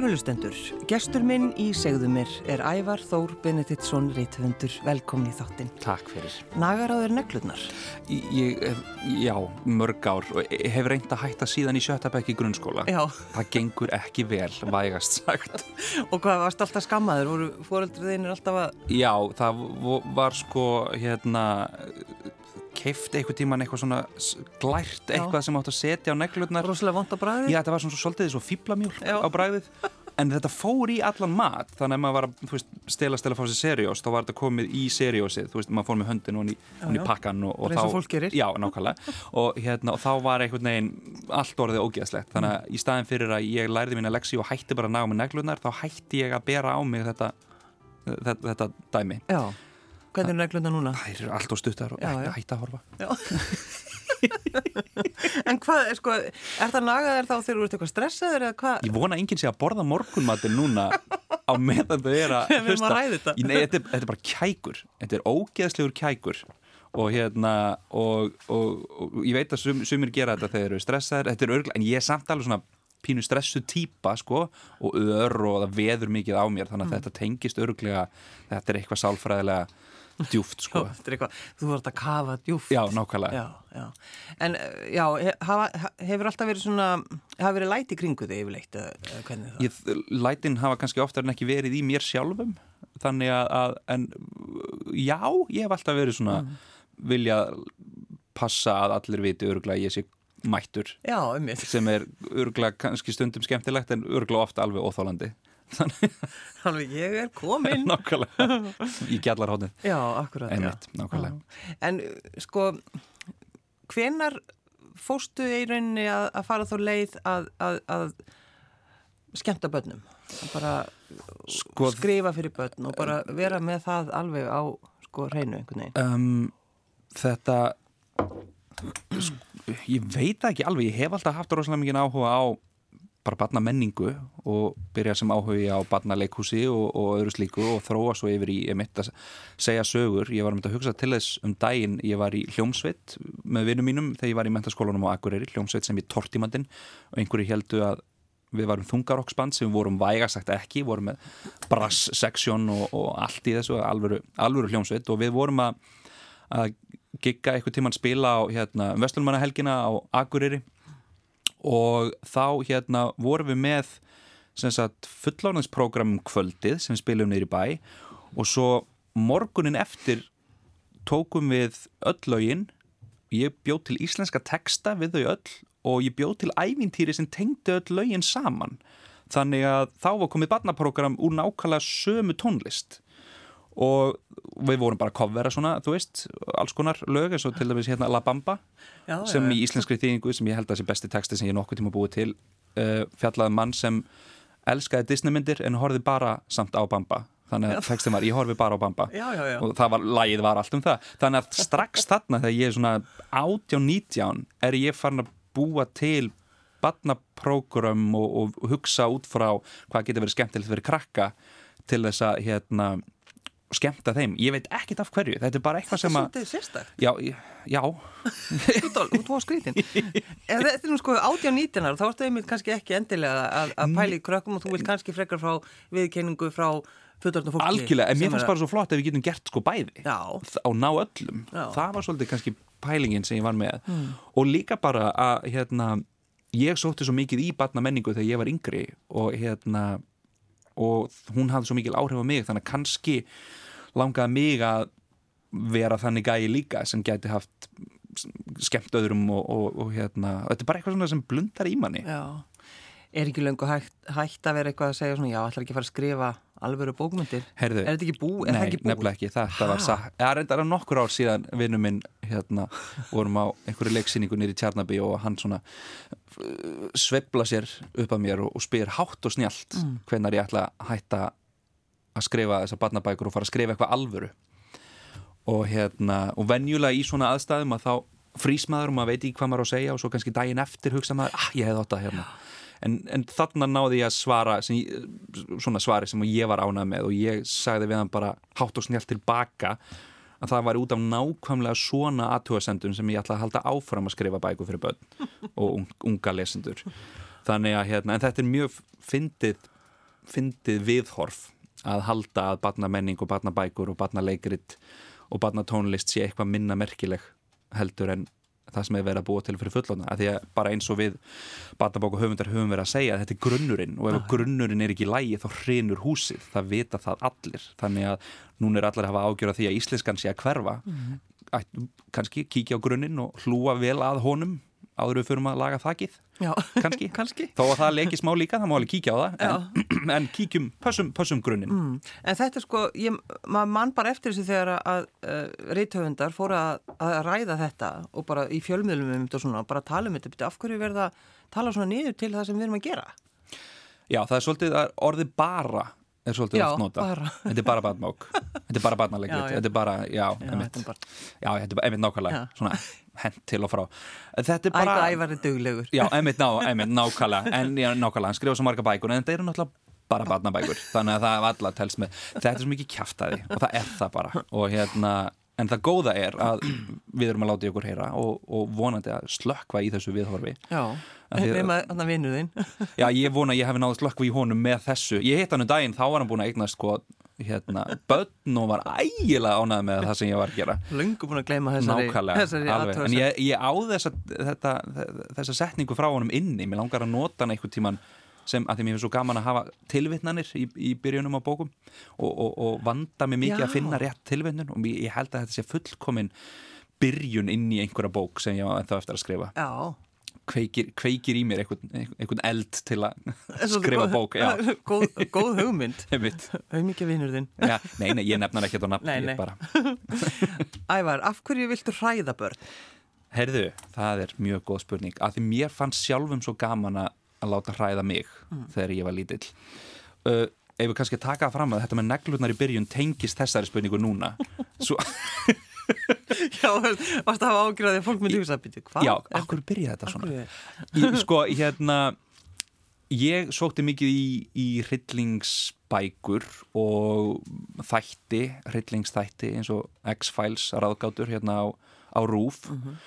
Kærulustendur, gestur minn í segðu mér er Ævar Þór Benediktsson Rítvöndur, velkomin í þáttinn. Takk fyrir. Nagar á þeir neglurnar? Ég, já, mörg ár og hef reynd að hætta síðan í sjötabæk í grunnskóla. Já. Það gengur ekki vel, vægast sagt. og hvað, varst alltaf skammaður? Voru fóröldrið þeinir alltaf að... Já, það var sko, hérna keift eitthvað tíman eitthvað svona glært eitthvað Já. sem átt að setja á neglurnar. Róslega vond á bræðið? Já, þetta var svona svolítið svo fýblamjól á bræðið en þetta fór í allan mat þannig að maður var að veist, stela stela fá sér seriós þá var þetta komið í seriósið þú veist, maður fór með höndin og í pakkan og, og þá, já, nákvæmlega. Og, hérna, og þá var einhvern veginn allt orðið ógeðslegt. Þannig að í staðin fyrir að ég lærði mín að leksi og hætti bara að ná með neglurnar þá hætti ég að bera á mig þetta, þetta, þetta dæmi. Já Hvernig er neglunda núna? Það er allt og stuttar og hægt að horfa En hvað, er, sko, er það nagaðar þá þegar þú ert eitthvað stressaður eða hvað? Ég vona enginn sé að borða morgunmatin núna á meðan þau er að hlusta. Nei, þetta, er, þetta er bara kækur Þetta er ógeðslegur kækur og hérna og, og, og ég veit að sum, sumir gera þetta þegar þau eru stressaður þetta er örglega, en ég er samt alveg svona pínu stressu týpa sko og ör og það veður mikið á mér þannig að mm. þetta tengist örglega þetta er eitthvað sálfræðilega djúft sko. eitthvað, Þú vart að kafa djúft Já, nákvæmlega. Já, já. En eh, já, hafa, hefur alltaf verið svona hafa verið læti kringu þig yfirleitt? Ég, lætin hafa kannski oftar en ekki verið í mér sjálfum. Þannig að, að en já, ég hef alltaf verið svona mm. vilja passa að allir viti öruglega ég sé mættur. Já, sem er öruglega kannski stundum skemmtilegt en öruglega ofta alveg óþólandi Þannig ég er komin. Nákvæmlega, í gjallarhóttið Já, akkurat. Einmitt, já. En sko hvenar fóstu í rauninni að, að fara þá leið að, að, að skemta börnum? Bara sko, skrifa fyrir börn og bara vera með það alveg á sko hreinu einhvern veginn? Um, Þetta sko, ég veit ekki alveg, ég hef alltaf haft rosalega mikið áhuga á bara barna menningu og byrja sem áhuga á barna leikhúsi og, og öðru slíku og þróa svo yfir í, ég mitt að segja sögur, ég var með að hugsa til þess um daginn, ég var í hljómsveit með vinnum mínum þegar ég var í mentaskólanum á Akureyri, hljómsveit sem ég tortimandinn og einhverju heldu að við varum þungarokksband sem vorum vægasagt ekki, vorum með brass-seksjón og, og allt í þessu, alvöru, alvöru hljómsveit. Og við vorum að, að gigga eitthvað tíman spila á hérna, Vestlunmannahelgina á Akureyri og þá hérna vorum við með fullónansprogram kvöldið sem spilum neyri bæ. Og svo morgunin eftir tókum við öll lögin. Ég bjóð til íslenska texta við þau öll og ég bjóð til ævintýri sem tengdi öll lögin saman. Þannig að þá var komið barnaprogram úr nákvæmlega sömu tónlist og við vorum bara að kofvera svona, þú veist, alls konar lög eins og til dæmis hérna La Bamba já, sem já, í íslenskri þýðingu sem ég held að sé besti texti sem ég nokkuð tíma búið til uh, fjallaði mann sem elskaði Disneymyndir en horfið bara samt á Bamba. Þannig að textin var, ég horfið bara á Bamba. Já, og það var, lagið var allt um það. Þannig að strax þarna þegar ég er svona 18-19 er ég farin að búa til badnaprógram og, og hugsa út frá hvað getur verið skemmtilegt fyrir krakka til þess að hérna og skemmta þeim, ég veit ekkit af hverju. Þetta er bara eitthvað sem að Já, já. Þú var skrítin Þetta er nú sko 18-19 ára, þá ertu einmitt kannski ekki endilega að, að pæli krökkum og þú vilt kannski frekar frá viðkenningu frá Algjörlega, en mér fannst bara svo flott að við getum gert sko bæði. Já. og ná öllum. Já. það var svolítið kannski pælingin sem ég var með. Mm. og líka bara að hérna, ég sótti svo mikið í batna menningu þegar ég var yngri og hérna og hún hafði svo mikil áhrif á mig þannig að kannski langaði mig að vera þannig gæi líka sem gæti haft skemmt öðrum og, og, og hérna, þetta er bara eitthvað sem blundar í manni Já, er ekki löngu hægt, hægt að vera eitthvað að segja svona, já, ætlar ekki að fara að skrifa alvöru bókmyndir, Herðu, er þetta ekki bú? Nei, ekki bú? nefnilega ekki, þetta ha? var satt það er enda nokkur ár síðan vinnu minn hérna, vorum á einhverju leiksýningu nýri Tjarnaby og hann svona sveibla sér upp að mér og, og spyr hátt og snjált mm. hvenar ég ætla að hætta að skrifa þessar barnabækur og fara að skrifa eitthvað alvöru. Og hérna, og venjulega í svona aðstæðum að þá frýs maður og maður veit ekki hvað maður á að segja og svo kannski daginn eftir hugsa maður, ah, ég hef þetta hérna. En, en þarna náði ég að svara sem, svona svari sem ég var ánað með og ég sagði við hann bara hátt og snjált tilbaka að það var út af nákvæmlega svona aðtúasendun sem ég ætla að halda áfram að skrifa bæku fyrir börn og unga lesendur. Þannig að hérna, en þetta er mjög fyndið fyndið viðhorf að halda að barnamenning og barnabækur og barnaleikrit og barnatónlist sé eitthvað minna merkileg heldur en það sem er verið að búa til fyrir fullona að því að bara eins og við barnabók og höfundar höfum verið að segja að þetta er grunnurinn og ef ah. grunnurinn er ekki í lægi þá hrinur húsið, það vita það allir. Þannig að núna er allir að hafa ágjörða því að íslenskan sé að hverfa. Mm -hmm. kannski kíkja á grunninn og hlúa vel að honum áður við fyrir að laga þakkið kannski. kannski. Þó að það leiki smá líka, það má alveg kíkja á það en, en kíkjum, pössum, pössum grunninn. Mm. En þetta er sko, ég, maður mann bara eftir þessu þegar að, að uh, reythöfundar fóru að, að ræða þetta og bara í fjölmiðlum um þetta og svona, bara tala um þetta af hverju verða að tala svona niður til það sem við erum að gera? Já, það er svolítið orðið bara er svolítið oft nota þetta er bara badmák þetta er bara badnalegrið þetta er bara, já, já, þetta er bara, emitt nákvæmlega svona hent til og frá þetta er bara ægævar er duglegur já, emitt, ná, emitt, nákvæmlega en já, nákvæmlega, hann skrifa svo marga bækur en þetta eru náttúrulega bara badnabækur þannig að það er alltaf telst með þetta er svo mikið kæftæði og það er það bara og hérna En það góða er að við erum að láta ykkur heyra og, og vonandi að slökkva í þessu viðhorfi. Já, við erum að vinna þinn. Já, ég vona að ég hef náðu slökkva í honum með þessu. Ég hitt hann um daginn, þá var hann búin að eignast sko, hérna, börn og var ægilega ánað með það sem ég var að gera. Lungu búin að gleyma þessari, þessari aðtöðs. En ég, ég á þessa, þetta, þessa setningu frá honum inni, mér langar að nota hann einhvern tíman sem að því mér finnst svo gaman að hafa tilvittnanir í, í byrjunum á bókum og, og, og vanda mig mikið Já. að finna rétt tilvittnun og ég held að þetta sé fullkomin byrjun inn í einhverja bók sem ég var eftir að skrifa kveikir, kveikir í mér einhvern, eld til að skrifa bók góð, góð hugmynd. Hugmyndja vinnur þinn. Já, nei, nei, ég nefnar ekki þetta nafn Ævar, af hverju viltu hræða börn? Herðu, það er mjög góð spurning. Að því mér fannst sjálfum svo gaman að láta hræða mig mm. þegar ég var lítill. Uh, ef við kannski taka fram að þetta með neglurnar í byrjun tengist þessari spurningu núna? Svo Já, varst að hafa ágjörðið að fólk myndi hugsa að byrja, hvað? Já, akkur byrjaði þetta svona? Ég, sko, hérna ég sókti mikið í, í hryllingsbækur og þætti, hryllingsþætti eins og X-Files ráðgátur hérna á, á Rúf mm -hmm.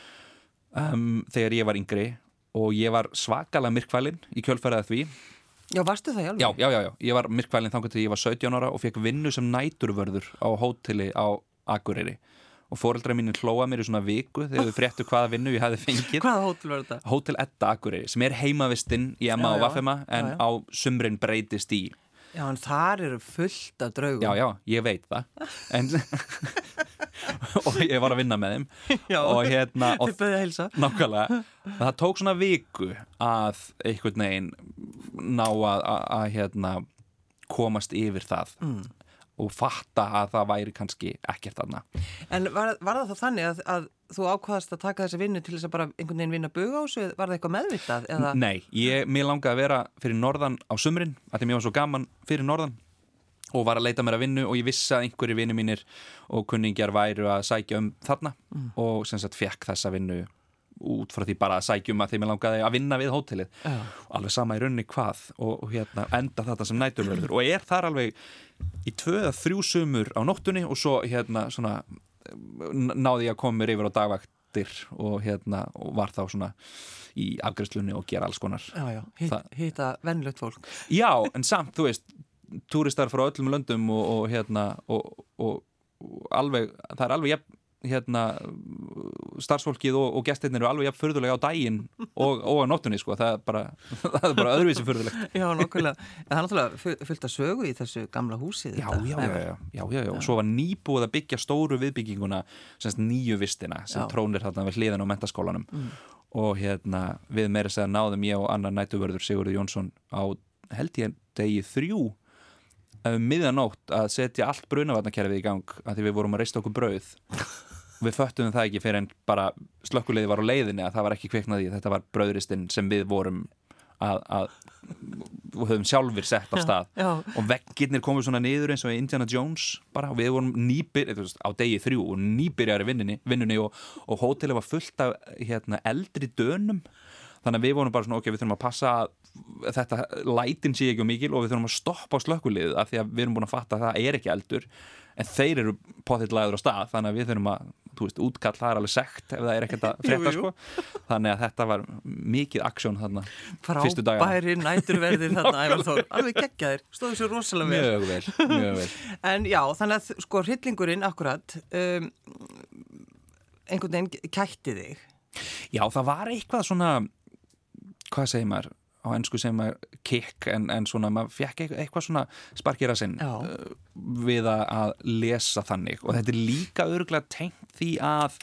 um, þegar ég var yngri og ég var svakalega myrkvælinn í kjölfæraða því Já, varstu það hjálp? Já, já, já, já, ég var myrkvælinn þannig að ég var 17 ára og fekk vinnu sem næturvörður á hóteli á Akureyri og fóreldra mín hlóða mér í svona viku þegar þau fréttu hvaða vinnu ég hefði fengið. Hvaða hótel var þetta? Hótel Edda Akureyri, sem er heimavistinn í Emma og Vafema en já, já. á sumrin breytist í. Já, en þar eru fullt af draugum Já, já, ég veit það. En og ég var að vinna með þeim. Já, og hérna þið böðið að hilsa Nákvæmlega, það tók svona viku að einhvern veginn ná að, að, að hérna, komast yfir það. Mm. Og fatta að það væri kannski ekkert aðna En var, var það þá þannig að, að þú ákvaðast að taka þessi vinnu til þess að bara einhvern veginn vinna buga á þessu, var það eitthvað meðvitað? Eða? Nei, ég, mér langaði að vera fyrir norðan á sumrin, að því mér var svo gaman fyrir norðan og var að leita mér að vinnu og ég vissi að einhverju vinnu mínir og kunningjar væru að sækja um þarna mm. og sem sagt fekk þessa vinnu út frá því bara að sækjum að þeim ég langaði að vinna við hótelið. Yeah. alveg sama í raunni hvað og, og hérna, enda þetta sem nætumverður og er þar alveg í tvö eða þrjú sumur á nóttunni og svo hérna svona náði ég að koma mér yfir á dagvaktir og hérna og var þá svona í afgræslunni og gera alls konar. Já, já, hýta vennlögt fólk. Já, en samt, þú veist túristar frá öllum löndum og, og hérna og, og, og alveg, það er alveg jafn, hérna starfsfólkið og gestinnir eru alveg jafn förðulega á daginn og á nóttunni sko, það er bara, það er bara öðruvísi förðulegt Já, nokkulega, en það er náttúrulega fullt að sögu í þessu gamla húsið Já, já, já, já, já, já, já, svo var nýbúið að byggja stóru viðbygginguna semst nýju vistina sem já. trónir þarna við hliðin á mentaskólanum mm. og hérna við meira segja náðum ég og annar nætuvörður Sigurður Jónsson á held ég degi þrjú um miðanótt að setja allt brunavarnakerfið í gang að því við vorum að reista okkur brauð við föttum það ekki fyrir en bara slökkuleiði var á leiðinni að það var ekki kveiknaði þetta var brauðristinn sem við vorum að, að höfum sjálfur sett á stað. já, já. og veggirnir komur svona niður eins og Indiana Jones bara og við vorum nýbyr á degi þrjú og nýbyrjar í vinnunni, vinnunni og, og hótelið var fullt af hérna, eldri dönum. Þannig að við vorum bara svona ok, við þurfum að passa þetta lætin sé ekki mikil og við þurfum að stoppa á slökkulið af því að við erum búin að fatta að það er ekki eldur en þeir eru pottitt lagður á stað þannig að við þurfum að þú veist, útkall það er alveg sekt ef það er ekkert að frétta sko. Þannig að þetta var mikið aksjón þarna fyrstu daga Frábæri næturverðir þarna Ævarþór, alveg geggjaðir, stóðu svo rosalega vel. Mjög vel, mjög vel. En já, þannig að sko hryllingurinn akkurat um, einhvern veginn kætti þig. Já, það var eitthvað svona hvað segir maður? Á ennsku segir maður kick en, en svona maður fekk eitthvað, svona sparkira sinn uh, við að lesa þannig. Og þetta er líka örgulega tengt því að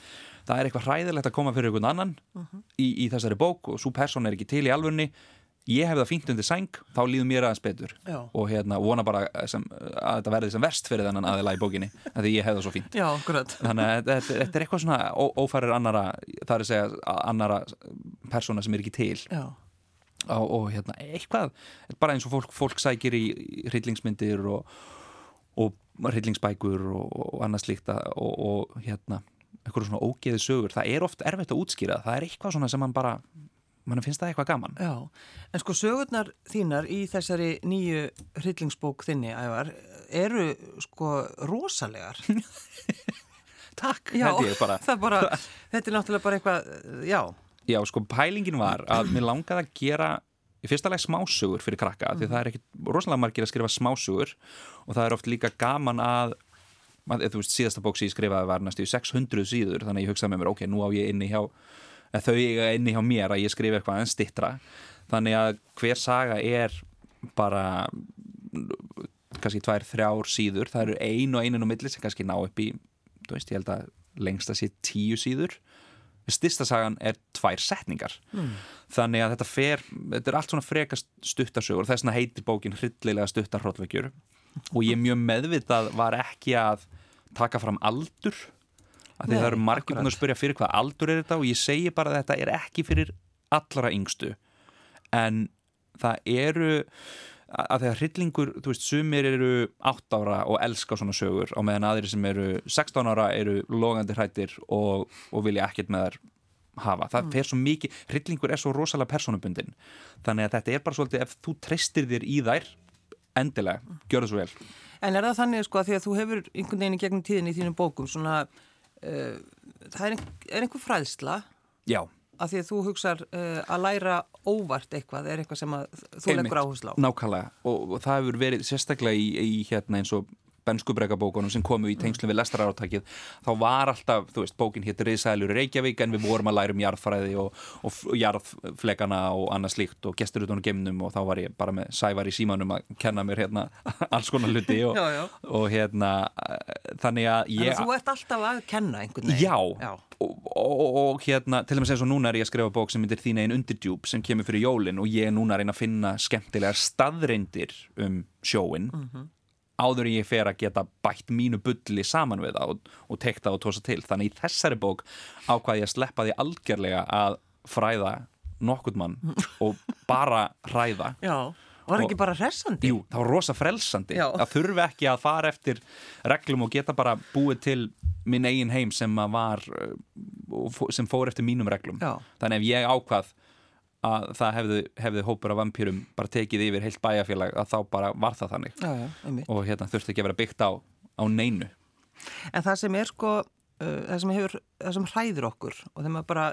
það er eitthvað hræðilegt að koma fyrir einhvern annan uh -huh. í, í þessari bók og svo person er ekki til í alvörni ég hef það fínt undir sæng, þá líður mér aðeins betur. Já. og hérna vona bara sem, að þetta verði sem verst fyrir þennan aðila í bókinni en því ég hef það svo fínt. Já, þannig að þetta, þetta er eitthvað svona ó, ófærir annara, það er að segja annara persóna sem er ekki til. Já. Og, og hérna, eitthvað bara eins og fólk, fólk sækir í hryllingsmyndir og, og hryllingsbækur og, og annað slíkt og, og hérna eitthvað svona ógeði sögur, það er oft erfitt að útskýra. Það er eitthvað svona sem mann bara mann finnst það eitthvað gaman. Já, en sko sögurnar þínar í þessari nýju hryllingsbók þinni, ævar eru sko rosalegar. Takk, já, held ég bara, bara Þetta er náttúrulega bara eitthvað, já. Já, sko, pælingin var að mér langaði að gera í fyrsta leg smásögur fyrir krakka mm. því það er ekki rosalega margir að skrifa smásögur og það er oft líka gaman að, að þú veist, síðasta bóks ég skrifaði var næstu 600 síður þannig að ég hugsaði með mér, ok, nú á ég inni hjá þau eiga inni hjá mér að ég skrifa eitthvað en stittra, þannig að hver saga er bara kannski tvær, þrjár síður það eru ein og einin og milli sem kannski ná upp í, þú veist, ég held að lengst að sé tíu síður Stistasagan er tvær setningar. Mm. þannig að þetta fer þetta er allt svona frekast stuttasögur þess vegna heitir bókin hryllilega stuttarhróllveikjur og ég mjög meðvitað var ekki að taka fram aldur. Af því Nei, það eru margir búin að spyrja fyrir hvað aldur er þetta og ég segi bara að þetta er ekki fyrir allra yngstu. En það eru að þegar hryllingur, þú veist, sumir eru 8 ára og elska svona sögur og meðan aðri sem eru 16 ára eru logandi hrættir og, og vilja ekkert með þær hafa. Það mm. fer svo mikið, hryllingur er svo rosalega personubundin þannig að þetta er bara svolítið ef þú treystir þér í þær endilega, gjör það svo vel. En er það þannig sko að því að þú hefur einhvern veginn í gegnum tíðin í þínum bókum svona, uh, það er, er einhver fræðsla? Já að því að þú hugsað uh, að læra óvart eitthvað er eitthvað sem þú leggur áherslu á. Nákvæmlega og, og það hefur verið sérstaklega í, í hérna eins og bennskubreykabókunum sem komu í tengslu við lestrarátakið þá var alltaf, þú veist, bókin héttir Riðsælur Reykjavík en við vorum að læra um jarðfræði og, og, og jarðflegana og annað slíkt og gestur út á gemnum og þá var ég bara með sævar í símanum að kenna mér hérna alls konar hluti og, já. og hérna þannig að ég... Þannig að þú ert alltaf að kenna einhvern veginn. Já, já. og hérna, til og með sem svo núna er ég að skrifa bók sem myndir þín einn undirdjúb sem kemur fyrir jólin og ég er núna að reyna að finna skemmtilegar staðreindir um sjóin mm -hmm áður ég fer að geta bætt mínu bulli saman við það og, og tekta og tósa til þannig í þessari bók ákvaði ég að sleppa því algjörlega að fræða nokkurt mann og bara hræða Já, var ekki bara hressandi? Jú, það var rosa frelsandi Já. það þurfi ekki að fara eftir reglum og geta bara búið til minn eigin heim sem var sem fór eftir mínum reglum Já. þannig ef ég ákvað að það hefði, hefði hópur af vampýrum bara tekið yfir heilt bæjarfélag að þá bara var það þannig já, já, og hérna þurfti ekki að vera byggt á, á neinu En það sem er sko uh, það, sem hefur, það sem hræður okkur og þegar maður bara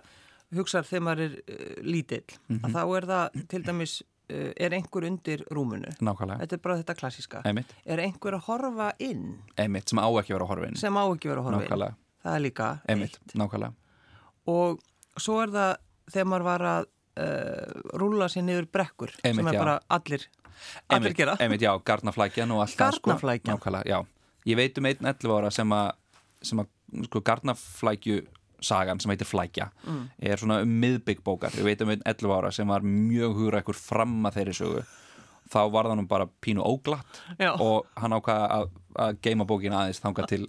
hugsaður þegar maður er uh, lítill mm -hmm. að þá er það til dæmis uh, er einhver undir rúmunu Nákvæmlega. þetta er bara þetta klassiska Einmitt. er einhver að horfa inn Einmitt, sem á ekki vera að horfa inn sem á ekki vera að horfa Nákvæmlega. inn það er líka Einmitt. Nákvæmlega. og svo er það þegar maður var að uh, rúla sér niður brekkur einmitt, sem er já. bara allir allir einmitt, gera einmitt, já, garnaflækjan og allt það, sko. Ég veit um einn 11 ára sem að, sem að sko, garnaflækju sagan sem heitir Flækja Mm. er svona um miðbyggbókar ég veit um einn 11 ára sem var mjög hugra ekkur fram að þeirri sögu þá var það nú bara pínu óglatt Já. og hann ákvaða að, að geima bókin aðeins þangað til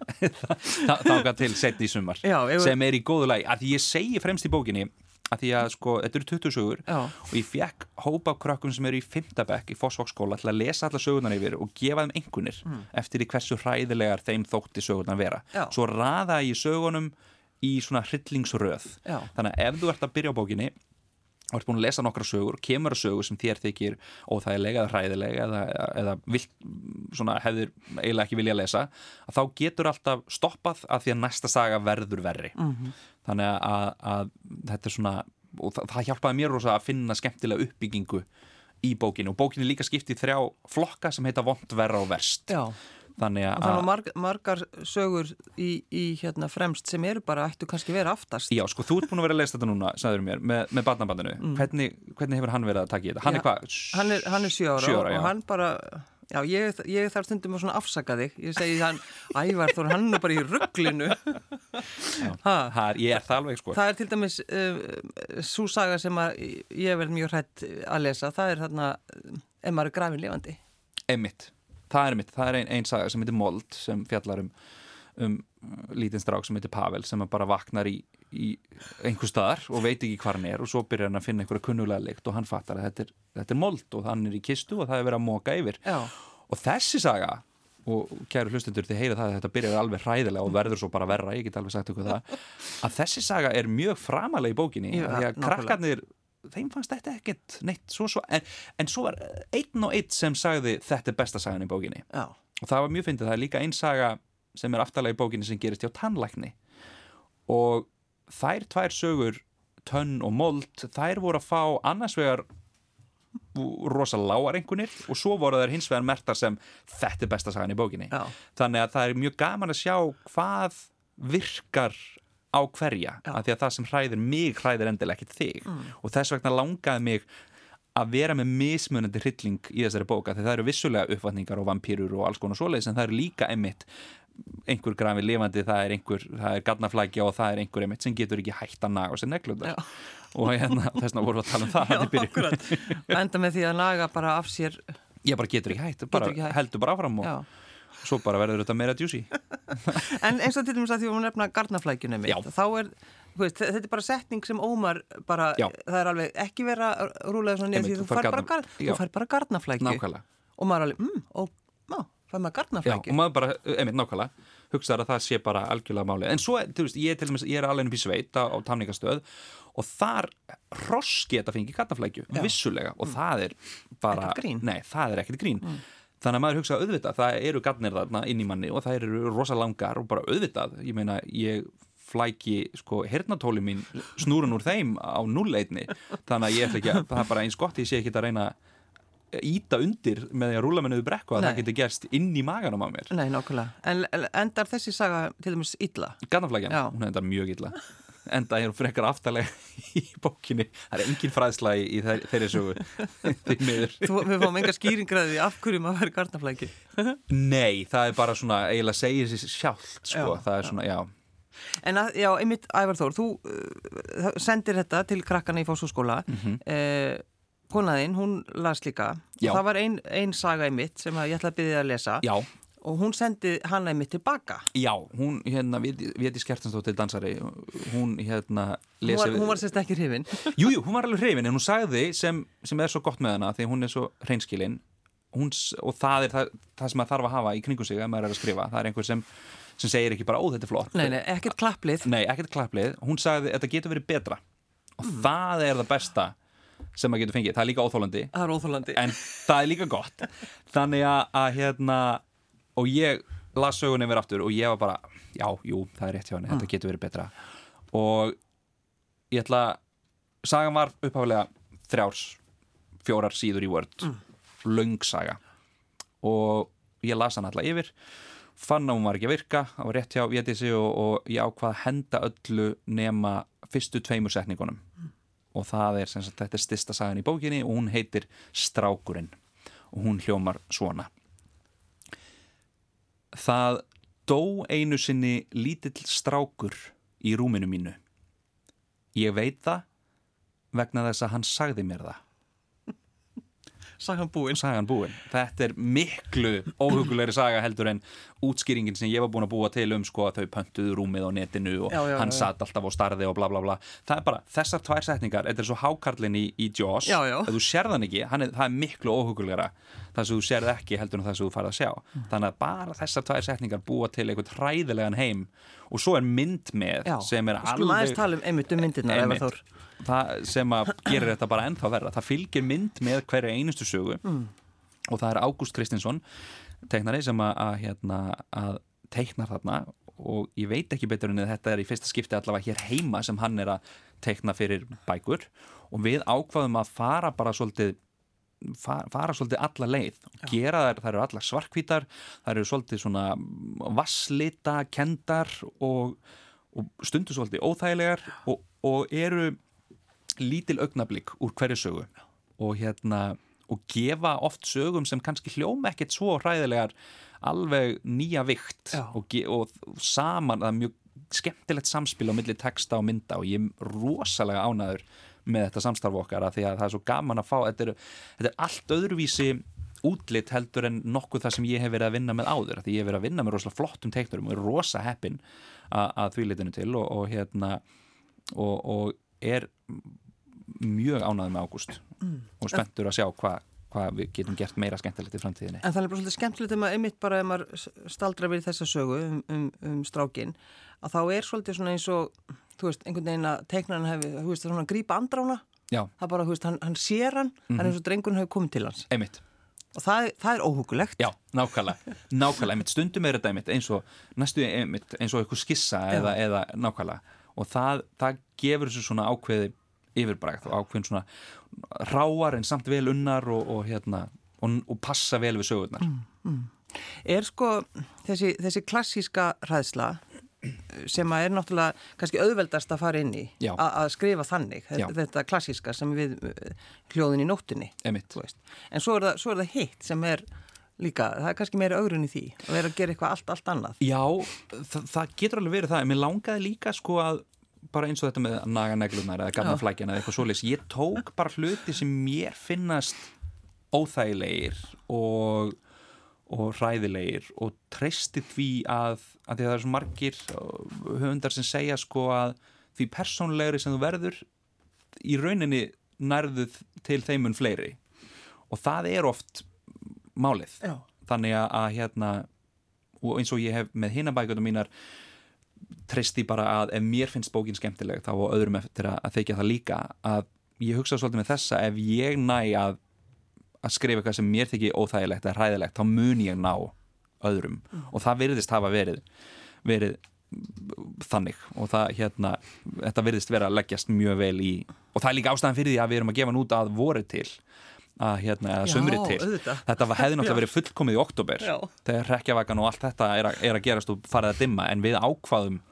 þangað til setni í sumar Já, sem er í góðu lagi að ég segi fremst í bókinni að því að sko, þetta eru 20 sögur Já. og ég fekk hópa krökkum sem eru í 5. bekk í Fossvóksskóla til að lesa alla sögurnar yfir og gefa þeim einhvernir eftir því hversu hræðilegar þeim þótti sögurnar vera Mm. Já. svo raða ég sögunum í svona hryllingsröð Já. þannig að ef þú ert að byrja á bókinni og ert búin að lesa nokkra sögur kemur að sögur sem þér þykir óþægilega eða hræðilega eða, eða vilt, svona, hefðir eiginlega ekki vilja að lesa að þá getur alltaf stoppað að því að næsta saga verður verri mm -hmm. Þannig að, að þetta er svona og það, það hjálpaði mér rosa að finna skemmtilega uppbyggingu í bókinu og bókinu líka skiptið þrjá flokka sem heita vond, verra og verst Já Þannig að marg, margar sögur í, í hérna fremst sem eru bara ættu kannski vera aftast. Já, sko, þú ert búin að vera að lesa þetta núna, sagður mér, með, með barnabandinu. Mm. Hvernig, hvernig hefur hann verið að taka í þetta? Hann já, er hvað? Hann er, hann er sjö ára, sjö ára og hann bara, já, ég, ég þarf stundum að svona afsaka þig. Ég segi hann, ævar, þú er hann bara í rugglinu. Já, ég er það alveg, sko. Það er til dæmis uh, svo saga sem ég hef verið mjög hrætt að lesa. Það er þarna, ef maður er grafin lifandi. Emmitt það er mitt, það er einn ein saga sem heitir Mold sem fjallar um, um lítinn strák sem heitir Pavel sem bara vaknar í, í einhver staðar og veit ekki hvað hann er og svo byrjar hann að finna einhverja kunnulega lykt og hann fattar að þetta er, þetta er Mold og hann er í kistu og það er verið að móka yfir Já. og þessi saga og kæru hlustundur þið heyra það að þetta byrjar alveg hræðilega og verður svo bara verra, ég get alveg sagt okkur það að þessi saga er mjög framalega í bókinni Já, því að krakkarnir þeim fannst þetta ekkert neitt svo svo en, en svo var einn og einn sem sagði þetta er besta sagan í bókinni Já. og það var mjög fyndið, það er líka einn saga sem er aftalega í bókinni sem gerist hjá tannlækni og þær tvær sögur tönn og mold, þær voru að fá annars vegar rosa lágar einhvernir og svo voru þær hins vegar mertar sem þetta er besta sagan í bókinni Já. þannig að það er mjög gaman að sjá hvað virkar á hverja af því að það sem hræðir mig hræðir endilega ekkert þig mm. og þess vegna langaði mig að vera með mismunandi hrylling í þessari bóka því það eru vissulega uppvatningar og vampýrur og alls konar svoleiðis en það eru líka emitt einhver grafi lifandi, það er einhver það er garnaflækja og það er einhver emitt sem getur ekki hægt að naga á sér neglundar og hérna, þess vegna vorum við að tala um það Já, akkurat, enda með því að naga bara af sér Ég bara getur ekki hægt, bara ekki hægt. heldur bara áfram og Já. svo bara verður þetta meira djúsi En eins og til dæmis að því að hún nefna garnaflækjunum þá er veist, þetta er bara setning sem ómar bara, Já. það er alveg ekki vera rúlega svona því þú fær bara, gar, bara garnaflækju og maður alveg, mm, og ná, fær maður garnaflækju? og maður bara, einmitt nákvæmlega hugsaður að það sé bara algjörlega máli en svo, þú veist, ég dæmis, ég er alveg upp í sveit á, á tamningastöð og þar roski þetta fengi garnaflækju, vissulega og mm. það er bara, nei, það er ekkert grín. Mm. Þannig að maður hugsa auðvitað, það eru garnir þarna inn í manni og það eru rosa langar og bara auðvitað, ég meina ég flæki sko hernatóli mín snúrun úr þeim á nullleitni þannig að ég ætla ekki að, það er bara eins gott ég sé ekki að reyna íta undir með því að rúla menniðu brekku að Nei. það getur gerst inn í maganum á mér. Nei, nákvæmlega, en endar þessi saga til dæmis illa? Garnaflækjan, hún endar mjög illa. Enda er hún frekar aftalega í bókinni. Það er engin fræðsla í þeirri sögu. Við fáum enga skýringraði af hverju maður verður garnaflæki. Nei, það er bara svona eiginlega segir sér sjálft sko. já, það er svona, já. En að, já, einmitt Ævar Þór, þú uh, sendir þetta til krakkana í fósfóskóla mm -hmm. eh, konaðinn, hún las líka já. og það var einn ein saga einmitt sem ég ætla að byrja að lesa Já Og hún sendi hana einmitt tilbaka. Já, hún hérna, Viti Skertansdóttir dansari, hún hérna lesi... Hún var, hún var sérst ekki hrifin. Jújú, jú, hún var alveg hrifin, en hún sagði sem, sem er svo gott með hana, því hún er svo hreinskilinn, og það er það, það sem maður þarf að hafa í kringum sig að maður er að skrifa. Það er einhver sem, sem segir ekki bara, ó þetta er flott. Nei, nei, ekkert klapplið. Nei, ekkert klapplið. Hún sagði, þetta getur verið betra. Og mm. það er það besta sem maður getur fengið. Það er líka óþólandi. Það er óþólandi. En það er líka gott. Þannig að, hérna og ég las sögun yfir aftur og ég var bara já, jú, það er rétt hjá henni, mm. þetta getur verið betra og ég ætla sagan var upphaflega þrjárs, fjórar síður í Word mm. laungsaga og ég las hann alltaf yfir fann að hún var ekki að virka það var rétt hjá Vétisi og, og ég ákvaði að henda öllu nema fyrstu tveimur setningunum mm. Og það er sem sagt, þetta er stista sagan í bókinni og hún heitir Strákurinn og hún hljómar svona Það dó einu sinni lítill strákur í rúminu mínu. Ég veit það vegna þess að hann sagði mér það. Sagan búinn. Sagan búinn. Þetta er miklu óhugulegri saga heldur en útskýringin sem ég var búin að búa til um sko að þau pöntuðu rúmið á netinu og já, já, hann já. satt alltaf á starði og bla bla bla. Það er bara, þessar tvær setningar, þetta er svo hákarlinn í, í Jaws, ef þú sérðan ekki, er, það er miklu óhugulegra það sem þú sérð ekki heldur en það sem þú farið að sjá. Mm. Þannig að bara þessar tvær setningar búa til einhvern hræðilegan heim og svo er mynd með sem er alveg... Skulum aðeins tala um einmitt um myndirna, það sem að gerir þetta bara ennþá verra. Það fylgir mynd með hverja einustu sögu. Mm. og það er Ágúst Kristinsson teiknari sem að, að, hérna, að teiknar þarna. Og ég veit ekki betur en þetta er í fyrsta skipti allavega hér heima sem hann er að teikna fyrir bækur. Og við ákvaðum að fara bara svolítið fara, fara svolítið alla leið. Og gera þær, þær eru alla svarkvítar þær eru svolítið svona vasslita, kendar og, og stundu svolítið óþægilegar og, og eru lítil augnablík úr hverju sögu. Og hérna og gefa oft sögum sem kannski hljóma ekkert svo hræðilegar alveg nýja vikt og, og saman, það er mjög skemmtilegt samspil á milli texta og mynda og ég er rosalega ánaður með þetta samstarfu okkar að því að það er svo gaman að fá þetta er, þetta er allt öðruvísi útlitt heldur en nokkuð það sem ég hef verið að vinna með áður því ég hef verið að vinna með rosalega flottum teiknurum og er rosa heppin að því litinu til og, og hérna og, og er mjög ánæðið með ágúst mm. og spenntur að sjá hvað hva við getum gert meira skemmtilegt í framtíðinni. En það er bara svolítið skemmtilegt að maður einmitt bara ef maður staldra við þessa sögu um, um, um strákin að þá er svolítið svona eins og þú veist, einhvern veginn að teiknarinn hefur, þú veist, svona grípa andrána Já. það bara, þú veist, hann, hann sér hann mm -hmm. það er eins og drengurinn hefur komið til hans Einmitt og það, það er óhugulegt Já, nákvæmlega, nákvæmlega, einmitt stundum er þetta einmitt eins og næstu einmitt eins og eitthvað skissa eða, eða nákvæmlega og það, það gefur þessu svona ákveði yfirbrækt og ákveðin svona ráar en samt vel unnar og, og hérna og, og passa vel við sögurnar. Mm, mm. Er sko þessi, þessi klassíska ræðsla sem að er náttúrulega kannski auðveldast að fara inn í að skrifa þannig, Já. þetta klassíska sem við hljóðin í nóttunni en svo er, það, svo er það hitt sem er líka, það er kannski meira augrun í því og er að gera eitthvað allt, allt annað. Já, það, það getur alveg verið það en mér langaði líka sko að bara eins og þetta með naga neglunar eða gamla flækjana eða eitthvað svoleiðs, ég tók bara hluti sem mér finnast óþægilegir og og hræðilegir og treysti því að, að því að það er svo margir höfundar sem segja sko að því persónlegri sem þú verður í rauninni nærðuð til þeimun fleiri. Og það er oft málið. Já. þannig að, að hérna og eins og ég hef með hinabækjum mínar treysti bara að ef mér finnst bókin skemmtileg þá og öðrum eftir að, að þeikja það líka að ég hugsa svolítið með þessa ef ég næ að að skrifa eitthvað sem mér þykir óþægilegt eða hræðilegt, þá mun ég ná öðrum. Mm. og það virðist hafa verið verið þannig. Og það hérna þetta virðist vera að leggjast mjög vel í og það er líka ástæðan fyrir því að við erum að gefa nút að voru til að hérna, að sömri til. auðvitað. þetta hefði náttúrulega verið fullkomið í oktober Já. þegar rekjavagan og allt þetta er að, er að gerast og farið að dimma en við ákvaðum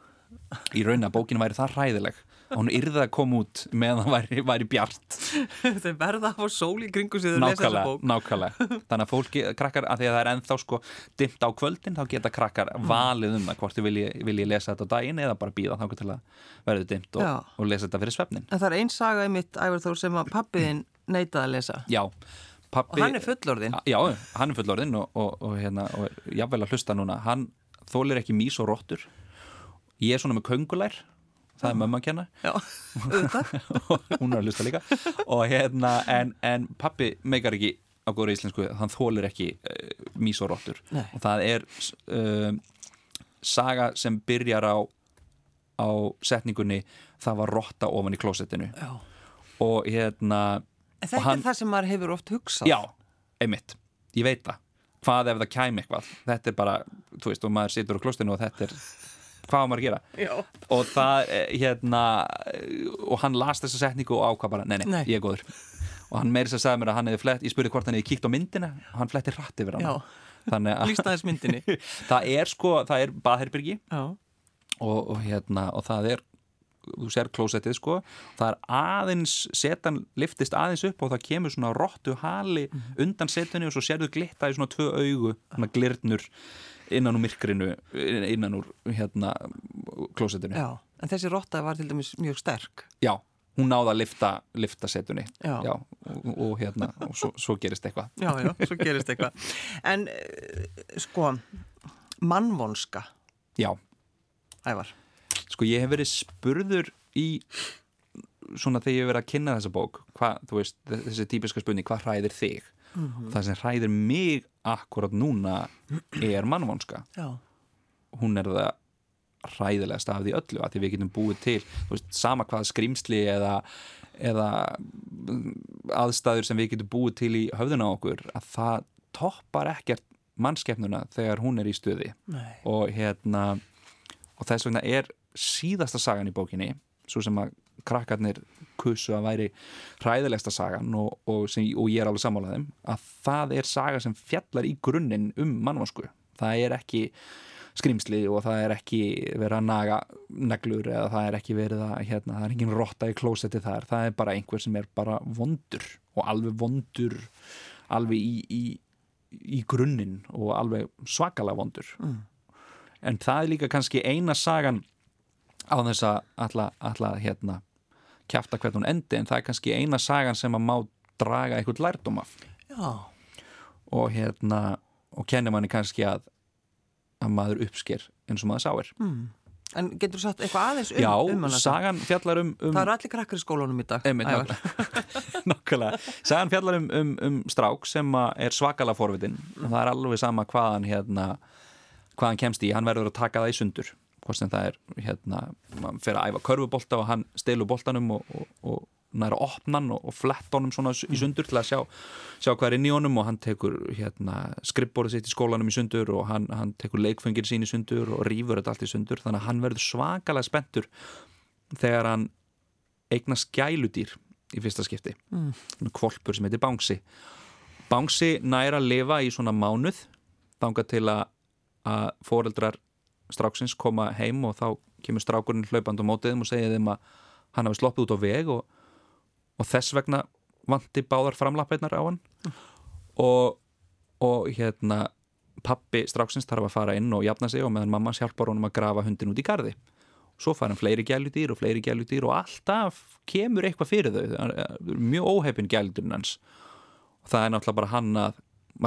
í raun að bókinu væri það hræðileg. Og hún yrði að koma út meðan það væri, væri bjart. Þau verða að fá sól í kringu síðan að bók. Nákvæmlega, þannig að fólki, krakkar að því að það er ennþá sko dimt á kvöldin þá geta krakkar mm. valið um það hvort þau vilji, lesa þetta á daginn eða bara býða þá til að verða dimt og, og lesa þetta fyrir svefnin En það er einn saga í mitt æfurþór sem að pappiðinn neitaði að lesa. Já Pappi, og hann er fullorðinn. Já, hann er fullorðinn og, og, og hérna, jável að hlusta núna. Hann þólir ekki mís og róttur ég er svona með köngulær það er mömmu að kenna. Hún er að lusta líka. Og hérna, en, en pappi meikar ekki á góður íslensku, hann þólir ekki uh, mís og róttur og það er uh, saga sem byrjar á á setningunni það var rótta ofan í klósettinu. Og hérna en þetta hann, er það sem maður hefur oft hugsað. Já, einmitt, ég veit það. Hvað ef það kæm eitthvað? Þetta er bara, þú veist, og maður situr á klóstinu og þetta er hvað maður að gera? Já. og það, eh, hérna og hann las þessa setningu og ákvað bara nei, nei, nei. ég er góður. Og hann meirist að segja mér að hann hefði flett, ég spurði hvort hann hefði kíkt á myndina og hann fletti rætt yfir hann lístaðis myndinni. Það er sko, það er baðherbyrgi og, og hérna og það er, þú ser klósettið sko það er aðeins, setan liftist aðeins upp og það kemur svona róttu hali mm -hmm. undan setunni og svo serðu glitta í svona tvö augu, svona glirnur innan úr myrkrinu innan úr hérna klósettinu. Já, en þessi rotta var til dæmis mjög sterk. Já, hún náða að lifta, lifta setunni. Já, já og, og hérna og svo, svo gerist eitthvað. Já, já, svo gerist eitthvað. En eh, sko mannvonska. Já. Ævar Sko ég hef verið spurður í svona þegar ég hef verið að kynna þessa bók hvað, þú veist, þessi típiska spurning hvað hræðir þig mm -hmm. það sem hræðir mig akkurat núna er mannvonska Já. hún er það ræðilegast af því öllu að því við getum búið til veist, sama hvað skrimsli eða, eða aðstæður sem við getum búið til í höfðuna okkur að það toppar ekkert mannskeppnuna þegar hún er í stuði og hérna og þess vegna er síðasta sagan í bókinni svo sem að krakkarnir kussu að væri hræðilegsta sagan og, og, sem, og ég er alveg sammálaðum að það er saga sem fjallar í grunninn um mannvarsku það er ekki skrimsli og það er ekki verið að naga neglur eða það er ekki verið að hérna, það er engin rotta í klósetti þar. Það er bara einhver sem er bara vondur og alveg vondur alveg í, í, í grunninn og alveg svakalega vondur. Mm. en það er líka kannski eina sagan á þess að alla hérna kæfta hvernig hún endi en það er kannski eina sagan sem að má draga einhvern lærdom af. Já. og hérna og kennir manni kannski að að maður uppsker eins og maður sáir. Mm. En getur þú sagt eitthvað aðeins um, Já, um sagan fjallar um, um Það eru allir krakkar í skólunum í dag Nákvæmlega. Sagan fjallar um, um, um strák sem er svakala forvitin. Mm. og það er alveg sama hvaðan hérna, hvaðan kemst í, hann verður að taka það í sundur hvort sem það er hérna, mann fer að æfa körfubólta og hann stilur bóltanum og, og, og næra opnan og, og flett honum svona í mm. sundur til að sjá, sjá hvað er inn í honum og hann tekur hérna, skrippbórið sitt í skólanum í sundur og hann, hann tekur leikfengir sín í sundur og rýfur þetta allt í sundur þannig að hann verður svakalega spenntur þegar hann eignar skæludýr í fyrsta skipti mm. kvolpur sem heitir Bángsi Bángsi næra að lifa í svona mánuð þanga til að, að foreldrar stráksins koma heim og þá kemur strákurinn hlaupand á mótiðum og segja þeim að hann hafi sloppið út á veg og, og þess vegna vanti báðar framlappeinar á hann. Mm. og, og hérna pappi stráksins þarf að fara inn og jafna sig og meðan mamma hjálpar honum að grafa hundin út í gardi og svo fara hann fleiri gæludýr og fleiri gæludýr og alltaf kemur eitthvað fyrir þau. Mjög óheipin gæludýrn hans. Og það er náttúrulega bara hann að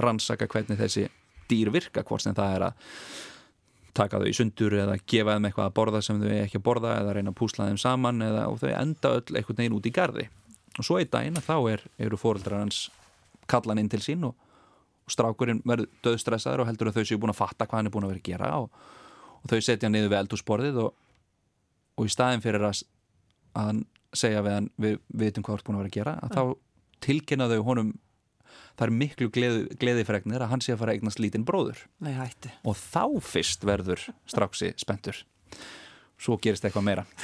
rannsaka hvernig þessi dýr virka hvort sem það er að taka þau í sundur eða gefa þeim eitthvað að borða sem þau ekki að borða eða reyna að púsla þeim saman eða, og þau enda öll einhvern veginn út í gardi og svo einn daginn að þá er, eru fóreldrar hans kallan inn til sín og, og strákurinn verður döðstressaður og heldur að þau séu búin að fatta hvað hann er búin að vera að gera og, og þau setja niður við eldúsborðið og, og í staðin fyrir að, að hann segja við hann við veitum hvað hann er búin að vera að gera. Að þá tilkynna þau honum það er miklu gleði, gleðifregnir að hann sé að fara að eignast lítinn bróður. Nei, og þá fyrst verður stráksi spentur svo gerist eitthvað meira.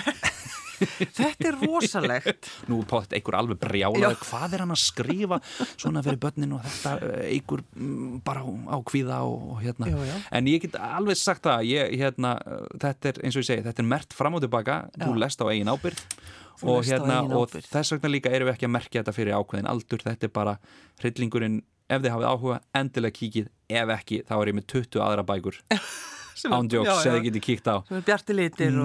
Þetta er rosalegt. Nú pátt einhver alveg brjálaður. Hvað er hann að skrifa svona fyrir börnin og þetta eh, einhver mm, bara á kvíða og, og hérna? Já, já. en ég get alveg sagt það ég, hérna, þetta er eins og ég segi, þetta er mert fram og tilbaka, já. þú lest á eigin ábyrð og, hérna, og þess vegna líka erum við ekki að merkja þetta fyrir ákveðin aldur. Þetta er bara hryllingurinn ef þið hafið áhuga, endilega kíkið. Ef ekki, þá er ég með 20 aðra bækur. Ándjóks sem þið getið kíkt á.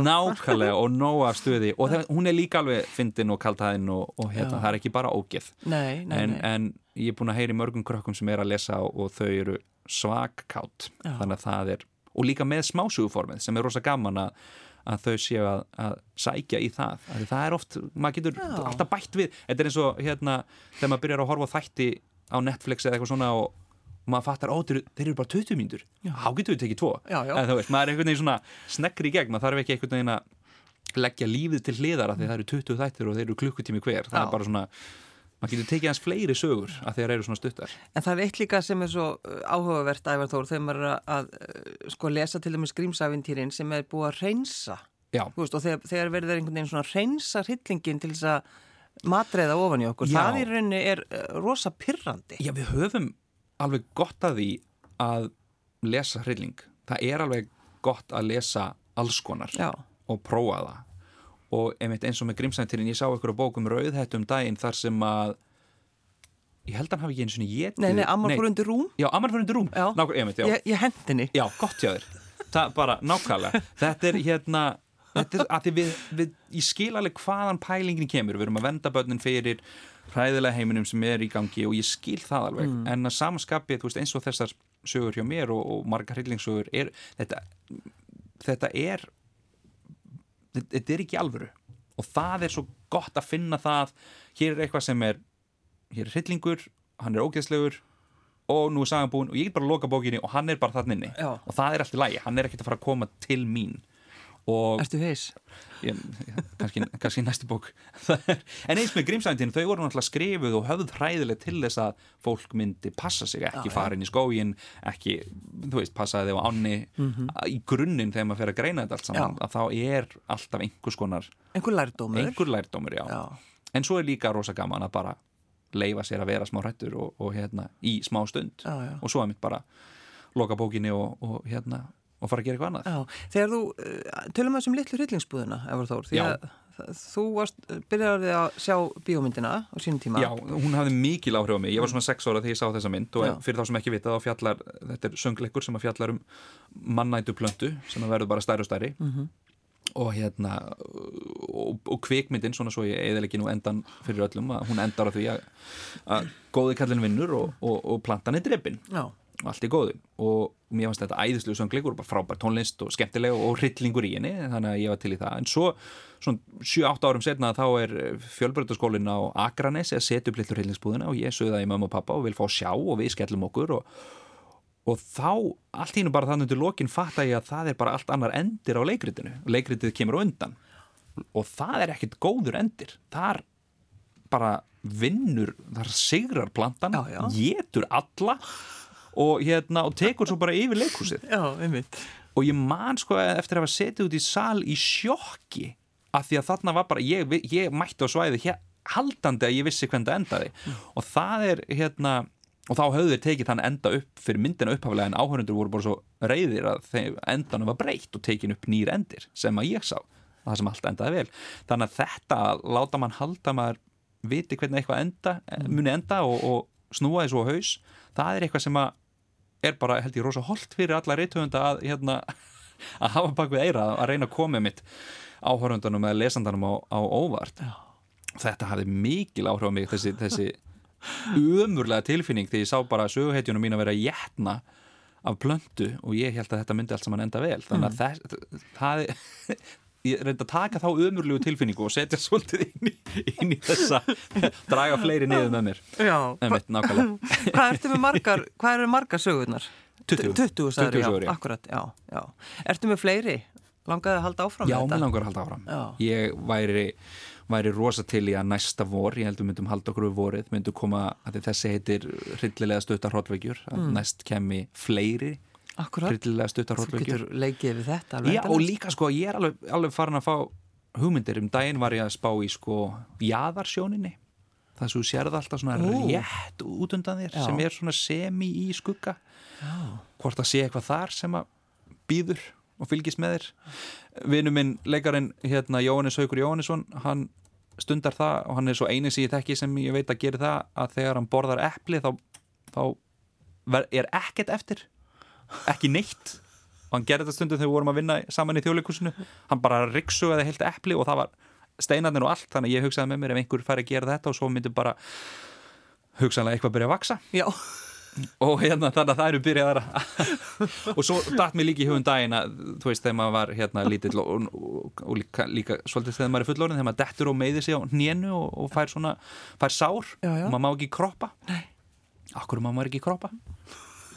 Nákvæmlega og nóga stuði. Og það, hún er líka alveg fyndin og kaltæðin og, og hérna, það er ekki bara ógeð. Nei, nei, en, nei. en ég er búin að heyri mörgum krökkum sem er að lesa og, og þau eru svagkátt þannig að það er, og líka með smásugformið sem er rosa gaman að að þau séu að, að sækja í það. Að það er oft, maður getur Já. alltaf bætt við, þetta er eins og hérna þegar maður byrjar að horfa þætti á Netflix eða eitthvað svona og, maður fattar, ó, þeir, þeir eru bara 20 mínútur. Há getur við tekið tvo? Maður er einhvern veginn svona sneggri í gegn. Maður þarf ekki einhvern veginn að leggja lífið til hliðar að það eru 20 þættir og þeir eru klukkutími hver, það Já. er bara svona maður getur tekið hans fleiri sögur að þeir eru svona stuttar. En það er eitt líka sem er svo uh, áhugavert ævar þór þegar maður er að, uh, sko lesa til dæmis grímsæfintýrin sem er búið að reynsa veist, og þegar, þegar verður einhvern veginn svona reynsa hryllingin til þess að matreiða ofan í okkur, Já. það í rauninni er uh, rosa pyrrandi Já, við höfum alveg gott að því að lesa hrylling. Það er alveg gott að lesa alls konar Já. og prófa það og einmitt eins og með Grímsæntirinn ég sá ykkur á bókum Rauðhættum daginn þar sem að ég held að hann hafi ekki eins og ég Nei, nei, Ammar fór undir rúm. Já, Ammar fór undir rúm. Nákvæm, einmitt, Ég, ég hendinni Já, gott hjá þér. Það bara nákvæmlega. Þetta er hérna Þetta er að því við, við ég skil alveg hvaðan pælingin kemur. Við erum að venda börnin fyrir hræðilega heiminum sem er í gangi og ég skil það alveg. Mm. en að samanskapið, þú veist, eins og þessar sögur hjá mér og, og marga hryllingssögur þetta, þetta er þetta er ekki alvöru. Og það er svo gott að finna það. Hér er eitthvað sem er hér er hryllingur, hann er ógeðslegur og nú er sagan búin og ég er bara að loka bókinni og hann er bara þann inni. Já. og það er alltaf lægi, hann er ekkert að fara að koma til mín og Ertu heis? ég, kannski, næstu bók en eins með grímsændin, þau voru náttúrulega skrifuð og höfð hræðileg til þess að fólk myndi passa sig, ekki inn í skógin ekki, þú veist, passaði þig á ánni í grunninn þegar maður fer að greina þetta allt saman. Já. að þá er alltaf einhvers konar, Einhver lærdómur? einhver lærdómur, já. Já. en svo er líka rosa gaman að bara leifa sér að vera smá hrættur og, og hérna, í smá stund og svo er mitt bara loka bókinni og, og hérna og fara að gera eitthvað annað. Já, þegar þú, uh, tölum við þessum litlu hryllingsbúðina, Efur Þór, því að þú varst, byrjaði að sjá bíómyndina á sínum tíma. Já, hún hafði mikil áhrif á mig, ég var svona sex ára þegar ég sá þessa mynd og Já. fyrir þá sem ekki vita þá fjallar, þetta er söngleikur sem að fjallar um mannætu plöntu sem að verður bara stærri og stærri. Mhm. og hérna og, og kvikmyndin, svona svo ég eða ekki nú endan fyrir öllum, að hún endar á því að, að góði kallin vinnur og, og, og plantan er dreppin Já, allt í góðu. Og mér fannst þetta æðislu söngleikur, bara frábær tónlist og skemmtileg og hryllingur í henni þannig að ég var til í það, en svo svona 7-8 árum setna þá er fjölbreytaskólinn á Akranes eða setjum litlu hryllingsbúðina og ég sögði það í mamma og pappa og vil fá að sjá og við skellum okkur og, og þá allt hínu bara þannig til lokin fatta ég að það er bara allt annar endir á leikritinu. Og leikritið kemur undan. Og það er ekkit góður endir. Þar bara vinnur, þar sigrar plantan getur alla og, hérna, og tekur svo bara yfir leikhúsið. Já, og ég man sko eftir að hafa setið út í sal í sjokki af því að þarna var bara, ég, ég mætti á svæði hér, haldandi að ég vissi hvernig það endaði. Og það er hérna og þá höfðu þeir tekið þann enda upp fyrir myndina upphaflega en áhörundur voru bara svo reyðir að endanum var breytt og tekin upp nýr endir sem að ég sá. Það sem allt endaði vel. Þannig að þetta láta mann halda að maður viti hvernig eitthvað enda, muni enda og, og snúa svo á haus það er eitthvað sem að er bara held ég rosa holdt fyrir alla reytöfunda að, hérna, að hafa bak við eira að reyna að koma mitt áhörundunum eða lesandanum á, á óvart. Þetta hafði mikil áhrif á mig þessi, þessi umurlega tilfinning þegar ég sá bara söguheitjunum mín að vera jætna af plöndu og ég held að þetta myndi allt saman enda vel. Þannig að það, það ég reyndi að taka þá umurlegu tilfinningu og setja svolítið inn í, inn í þessa draga fleiri niður með mér Já, nákvæmlega hvað ertu með margar, hvað eru margar sögurnar? 20. 20 sagðir, 20 sögur, já. Akkurat, já, já. Ertu með fleiri? Langaði að halda áfram Já, mér langar að halda áfram Já. Ég væri, væri rosa til í að næsta vor ég heldur myndum halda okkur við vorið myndum koma, þessi heitir hryllilega stuttar hróllveikjur mm. næst kemmi fleiri Akkurat, hryllilega stuttar þú getur leikið við þetta alveg Já, og líka sko, ég er alveg, alveg farin að fá hugmyndir, um daginn var ég að spá í sko jaðarsjóninni. Það sem þú sérð alltaf svona Ú. rétt út undan þér Já. sem er svona semi í skugga. Já. hvort að sé eitthvað þar sem að býður og fylgist með þér. Vinnu minn, leikarinn hérna Jóhannes Haugur Jóhannesson, hann stundar það og hann er svo eini sem ég þekki sem ég veit að gera það að þegar hann borðar epli þá, þá er ekkert eftir ekki neitt. Og hann gerði þetta stundum þegar við vorum að vinna saman í þjóðleikusinu hann bara riksugaði heilt epli og það var steinarnir og allt. Þannig að ég hugsaði með mér ef einhver fær að gera þetta og svo myndi bara hugsanlega eitthvað byrja að vaksa Já, og hérna þannig að það eru byrjaðar að- og svo datt mér líka í hugum daginn að þú veist þegar maður var hérna lítill og, og, og líka, líka svolítið þegar maður er fullorinn þegar maður dettur og meiðir sig á hnénu og, og fær svona, fær sár. Já, já. og maður má ekki kroppa. Nei. Akkur má maður ekki kroppa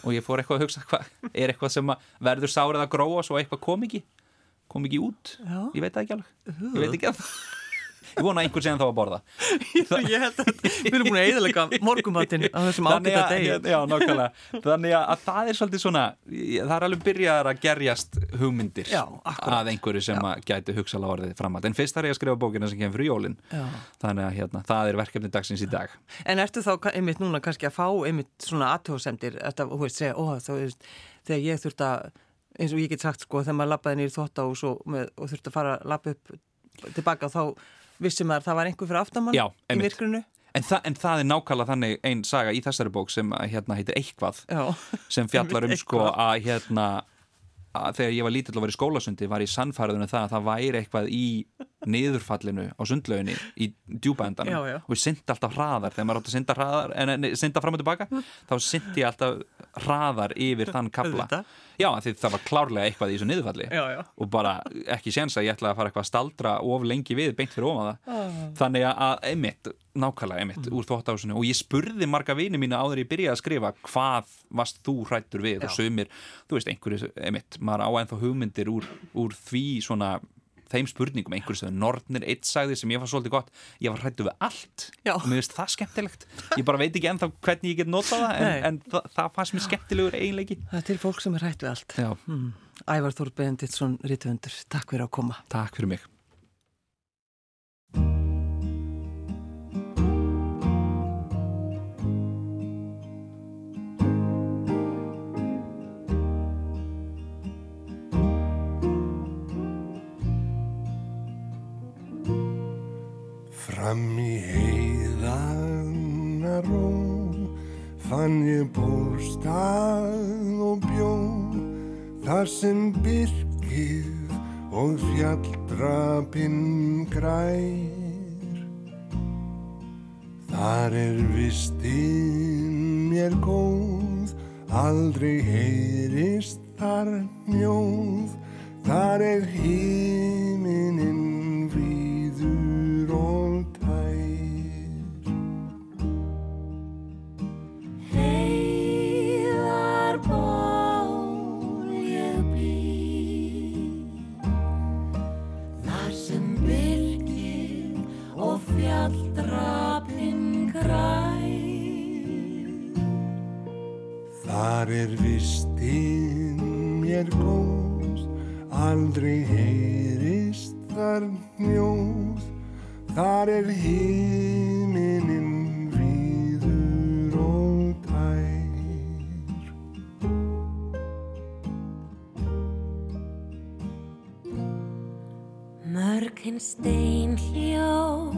og ég fór eitthvað að hugsa hvað er eitthvað sem verður sárið að gróa svo eitthvað kom ekki? Kom ekki út, Já. ég veit það ekki alveg. Ég veit ekki að ég vona að einhver segja þá að borða. Ég held að við erum búin að eðalega morgumatinn á þessum að, degi. já, nákvæmlega. Þannig að það er svolítið svona það er alveg byrjaðar að gerjast hugmyndir Já, að einhverju sem að gæti hugsala orðið framhald. En fyrst þarf ég að skrifa bókina sem kemur fyrir jólin. Já. þannig að hérna, það er verkefni dagsins í dag. En ertu þá einmitt núna kannski að fá einmitt svona aðtóðsendir þú veist, segja, ó, þegar ég þurft að, eins og ég get sagt sko, þegar maður labbaði nýri þvóttahús og, með- og þurft að fara að labba upp tilbaka þá vissi maður að það var einhver fyrir aftamann Já, í myrkrinu? En, þa en það er nákvæmlega þannig einn saga í þessari bók sem að, hérna heitir Eitthvað Já, sem fjallar um sko að hérna að þegar ég var lítill og var í skólasundi var ég sannfæriðinu það að það væri eitthvað í niðurfallinu á sundlauginni í djúbændanum Já, já. og ég syndi alltaf hraðar. Þegar maður átt að synda hraðar en, en synda fram og tilbaka þá syndi ég alltaf hraðar yfir þann kabla já, af því það var klárlega eitthvað í þessu niðurfalli Já, já. og bara ekki séns að ég ætlaði að fara eitthvað að staldra of lengi við beint fyrir ofan það Ah. þannig að einmitt, nákvæmlega einmitt Mm. úr þvóttásinu og ég spurði marga vini mína áður ég byrjaði að skrifa hvað varst þú hrættur við og Já. sumir, þú veist einhverju, einmitt maður á ennþá hugmyndir úr, úr því svona þeim spurningum, einhverju sem Nornir eitt sagði sem ég var svolítið gott, ég var hrættu við allt Já. og mér finnst það skemmtilegt ég bara veit ekki ennþá hvernig ég get notað það en, en það, það fannst mér skemmtilegur eiginleiki Það er til fólk sem er hætt við allt. Mm. Ævar Þór Benediktsson, Rítvöndur, takk fyrir að koma. takk fyrir mig Fram í heiðana ró fann ég bólstað og bjó þar sem byrkið og fjalldrapinn grær. Þar er vistinn mér góð, aldrei heyrist þar mjóð, þar er himinin Þar er vistinn mér góð, aldrei heyrist þar mjóð, þar er himinin víður og tær. Mörgin stein hljóðu